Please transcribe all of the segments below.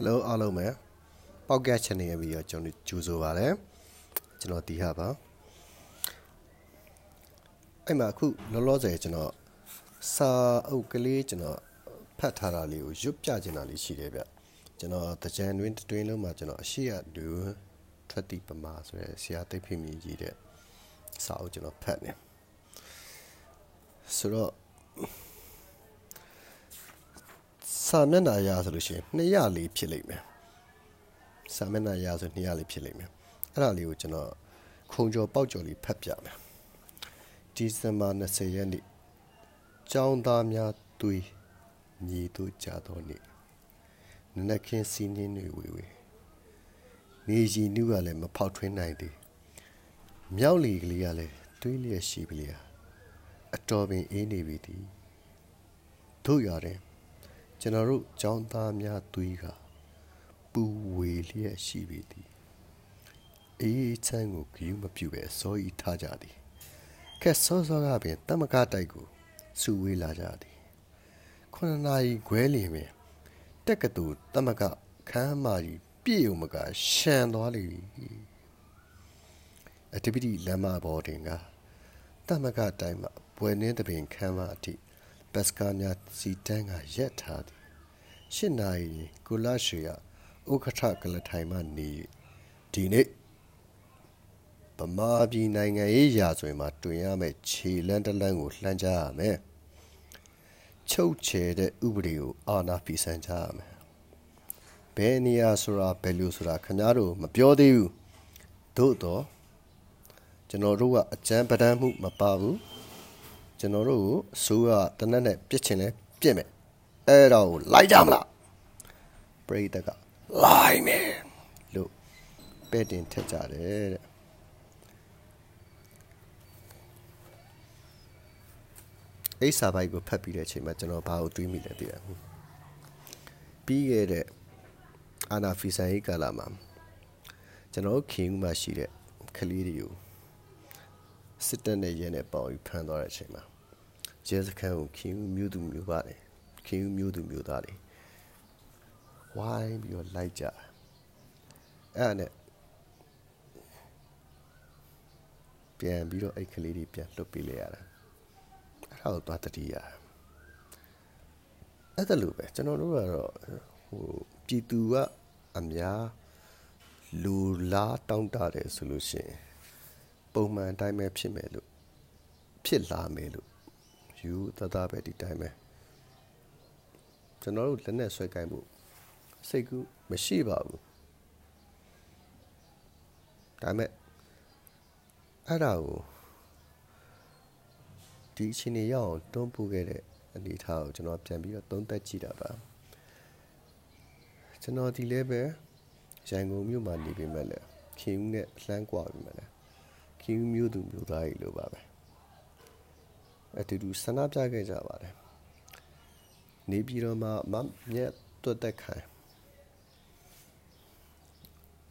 Hello အားလုံးပဲပေါက်ကတ် channel ရဲ့ပြီးတော့ကျွန်တော်ကြိုဆိုပါရစေကျွန်တော်တီဟာပါအဲ့မှာအခုလောလောဆယ်ကျွန်တော်စာအုပ်ကလေးကျွန်တော်ဖတ်ထားတာလေးကိုရွတ်ပြချင်တာလေးရှိတယ်ဗျကျွန်တော်တကြံတွင်တွင်လုံးမှာကျွန်တော်အရှိရလူထွက်တိပမာဆိုရယ်ဆရာသိဖိမြည်ကြီးတဲ့စာအုပ်ကျွန်တော်ဖတ်နေဆိုတော့ စာမျက်နှာရဆိုလို့ရှိရင်200လေးဖြစ်လိမ့်မယ်စာမျက်နှာရဆို200လေးဖြစ်လိမ့်မယ်အဲ့ဒါလေးကိုကျွန်တော်ခုံကျော်ပေါက်ကျော်လေးဖတ်ပြမယ်ဒီဇင်ဘာ20ရက်နေ့ကျောင်းသားများသွေးညီတို့ကြတော့နေ့နနက်ခင်းစီးနှင်းတွေဝေဝေနေကြီးနုကလည်းမဖောက်ထွင်းနိုင်သေးမြောက်လီကလေးကလည်းတွေးလျက်ရှိပလျာအတော်ပင်အေးနေပြီသည်တို့ရတယ် ကျွန်တော်တို့ចောင်းသားများသွေးကပူဝေလျက်ရှိပေသည်အေးချမ်းကိုဂယူးမပြုတ်ပဲစောဤထားကြသည်ခက်စောစောကပင်တမကတိုက်ကိုစူဝေးလာကြသည်ခုနှစ်နာရီခွဲလျင်ပင်တက်ကတူတမကခမ်းမာကြီးပြည့်ုံမကရှန်သွားလေအတပိတိလမ်းမပေါ်တင်ကတမကတိုင်းမှာဘွယ်နှင်းတပင်ခမ်းမအထိ ဘတ်စကားများစီတန်းကရက်ထားသည်ရှစ်နာရီကုလရှေရဥက္ကဋ္ဌကလထိုင်မှနေဒီနေ့ဗမာပြည်နိုင်ငံရေးရာဇဝင်မှာတွင်ရမယ့်ခြေလန်းတလန်းကိုလှမ်းကြရမယ်ချုပ်ချယ်တဲ့ဥပဒေကိုအာဏာဖီဆန်ကြရမယ်ဘယ်နေရာဆိုတာဘယ်လိုဆိုတာခင်ဗျားတို့မပြောသေးဘူးသို့တော့ကျွန်တော်တို့ကအကြမ်းပဒန်းမှုမပါဘူး ကျွန်တော်တို့ကိုအစိုးရတနက်နဲ့ပြစ်ချင်လဲပြစ်မယ်အဲ့ဒါကိုလိုက်ကြမလားပရိသတ်ကလိုက်မယ်လို့ပဲ့တင်ထက်ကြတယ်တဲ့အိစာဘိုက်ကိုဖတ်ပြီးတဲ့အချိန်မှာကျွန်တော်ဘာကိုတွေးမိလဲသိရဘူးပြီးခဲ့တဲ့အာနာဖီဆိုင်ကာလာမှာကျွန်တော်ခင်ဦးမှာရှိတဲ့ကလေးတွေကိုစစ်တပ်နဲ့ရဲနဲ့ပေါင်းပြီးဖမ်းသွားတဲ့အချိန်မှာ ရဲစခန်းကိုခင်ဦးမြို့သူမြို့ပါတယ်ခင်ဦးမြို့သူမြို့သားတွေဝိုင်းပြီးတော့လိုက်ကြအဲ့ဒါနဲ့ပြန်ပြီးတော့အဲ့ကလေးတွေပြန်လွတ်ပေးလိုက်ရတာအဲ့ဒါကိုသွားတတိယအဲ့ဒါလိုပဲကျွန်တော်တို့ကတော့ဟိုပြည်သူကအများလူလားတောင်းတတယ်ဆိုလို့ရှိရင်ပုံမှန်အတိုင်းပဲဖြစ်မယ်လို့ဖြစ်လာမယ်လို့ ယူသသားပဲဒီတိုင်းပဲကျွန်တော်တို့လက်နဲ့ဆွဲကိုင်းဖို့စိတ်ကူးမရှိပါဘူးဒါမဲ့အဲ့ဒါကိုဒီအချိန်ကြီးရအောင်တွန်းပို့ခဲ့တဲ့အနေအထားကိုကျွန်တော်ပြန်ပြီးတော့သုံးသပ်ကြည့်တာပါကျွန်တော်ဒီလဲပဲရန်ကုန်မြို့မှာနေပေမဲ့လည်းခင်ဦးနဲ့လှမ်းကွာပေမဲ့လည်းခင်ဦးမြို့သူမြို့သားကြီးလိုပါပဲ အတူတူဆန္ဒပြခဲ့ကြပါတယ်နေပြည်တော်မှာမမြတ်တွတ်သက်ခံ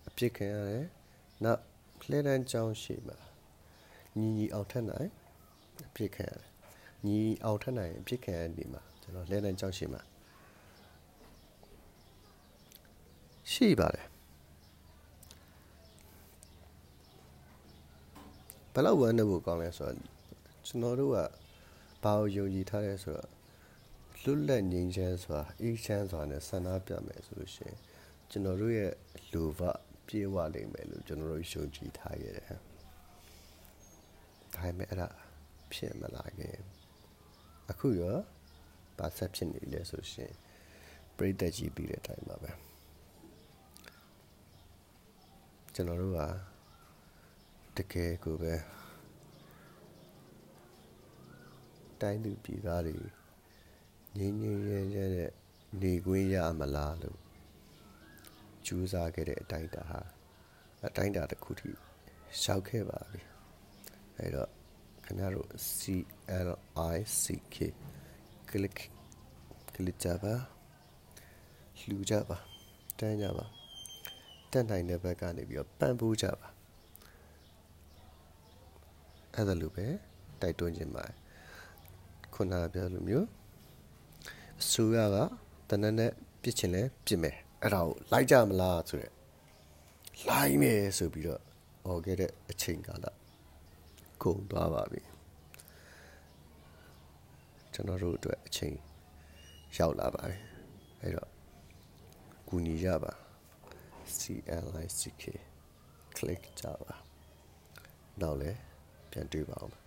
အပြစ်ခံရတယ်နောက်လှဲတန်းကြောင်းရှိမှာညီညီအောင်ထက်နိုင်အပြစ်ခံရတယ်ညီအောင်ထက်နိုင်အပြစ်ခံရနေမှာကျွန်တော်လှဲတန်းကြောင်းရှိမှာရှိပါတယ်ဘယ်လောက်ဝမ်းနေဖို့ကောင်းလဲဆိုတော့ကျွန်တော်တို့က ဘာကိုယုံကြည်ထားလဲဆိုတော့လွတ်လပ်ငြိမ်းချမ်းစွာအေးချမ်းစွာနဲ့ဆန္ဒပြမယ်ဆိုလို့ရှိရင်ကျွန်တော်တို့ရဲ့လူဘပြေဝလိမ့်မယ်လို့ကျွန်တော်တို့ယုံကြည်ထားခဲ့တယ်။ဒါပေမဲ့အဲ့ဒါဖြစ်မလာခဲ့။အခုရောဘာဆက်ဖြစ်နေလဲဆိုရှင်ပြိတ္တကြီးပြီးတဲ့အတိုင်းပါပဲ။ကျွန်တော်တို့ကတကယ်ကိုပဲ တိုင်းသူပြည်သားတွေငြိမ်းငြိမ်းရဲရဲနဲ့နေခွင့်ရမလားလို့ကြိုးစားခဲ့တဲ့အတိုင်းတာဟာအတိုင်းတာတစ်ခုထိရှောက်ခဲ့ပါပြီအဲ့တော့ခင်ဗျားတို့ C L I C K click click ကြပါလှူကြပါတန်းကြပါတက်နိုင်တဲ့ဘက်ကနေပြီးတော့ပန့်ပိုးကြပါအဲ့ဒါလိုပဲတိုက်တွန်းခြင်းပါတယ် ခုနပြောလိုမျိုးအစိုးရကတနက်နဲ့ပြစ်ချင်လဲပြစ်မယ်အဲ့ဒါကိုလိုက်ကြမလားဆိုရက်လိုက်မယ်ဆိုပြီးတော့ဟောခဲ့တဲ့အချိန်ကာလကုန်သွားပါပြီကျွန်တော်တို့အတွက်အချိန်ရောက်လာပါပြီအဲ့တော့ကူညီကြပါ CLICK click ကြပါနောက်လဲပြန်တွေ့ပါအောင်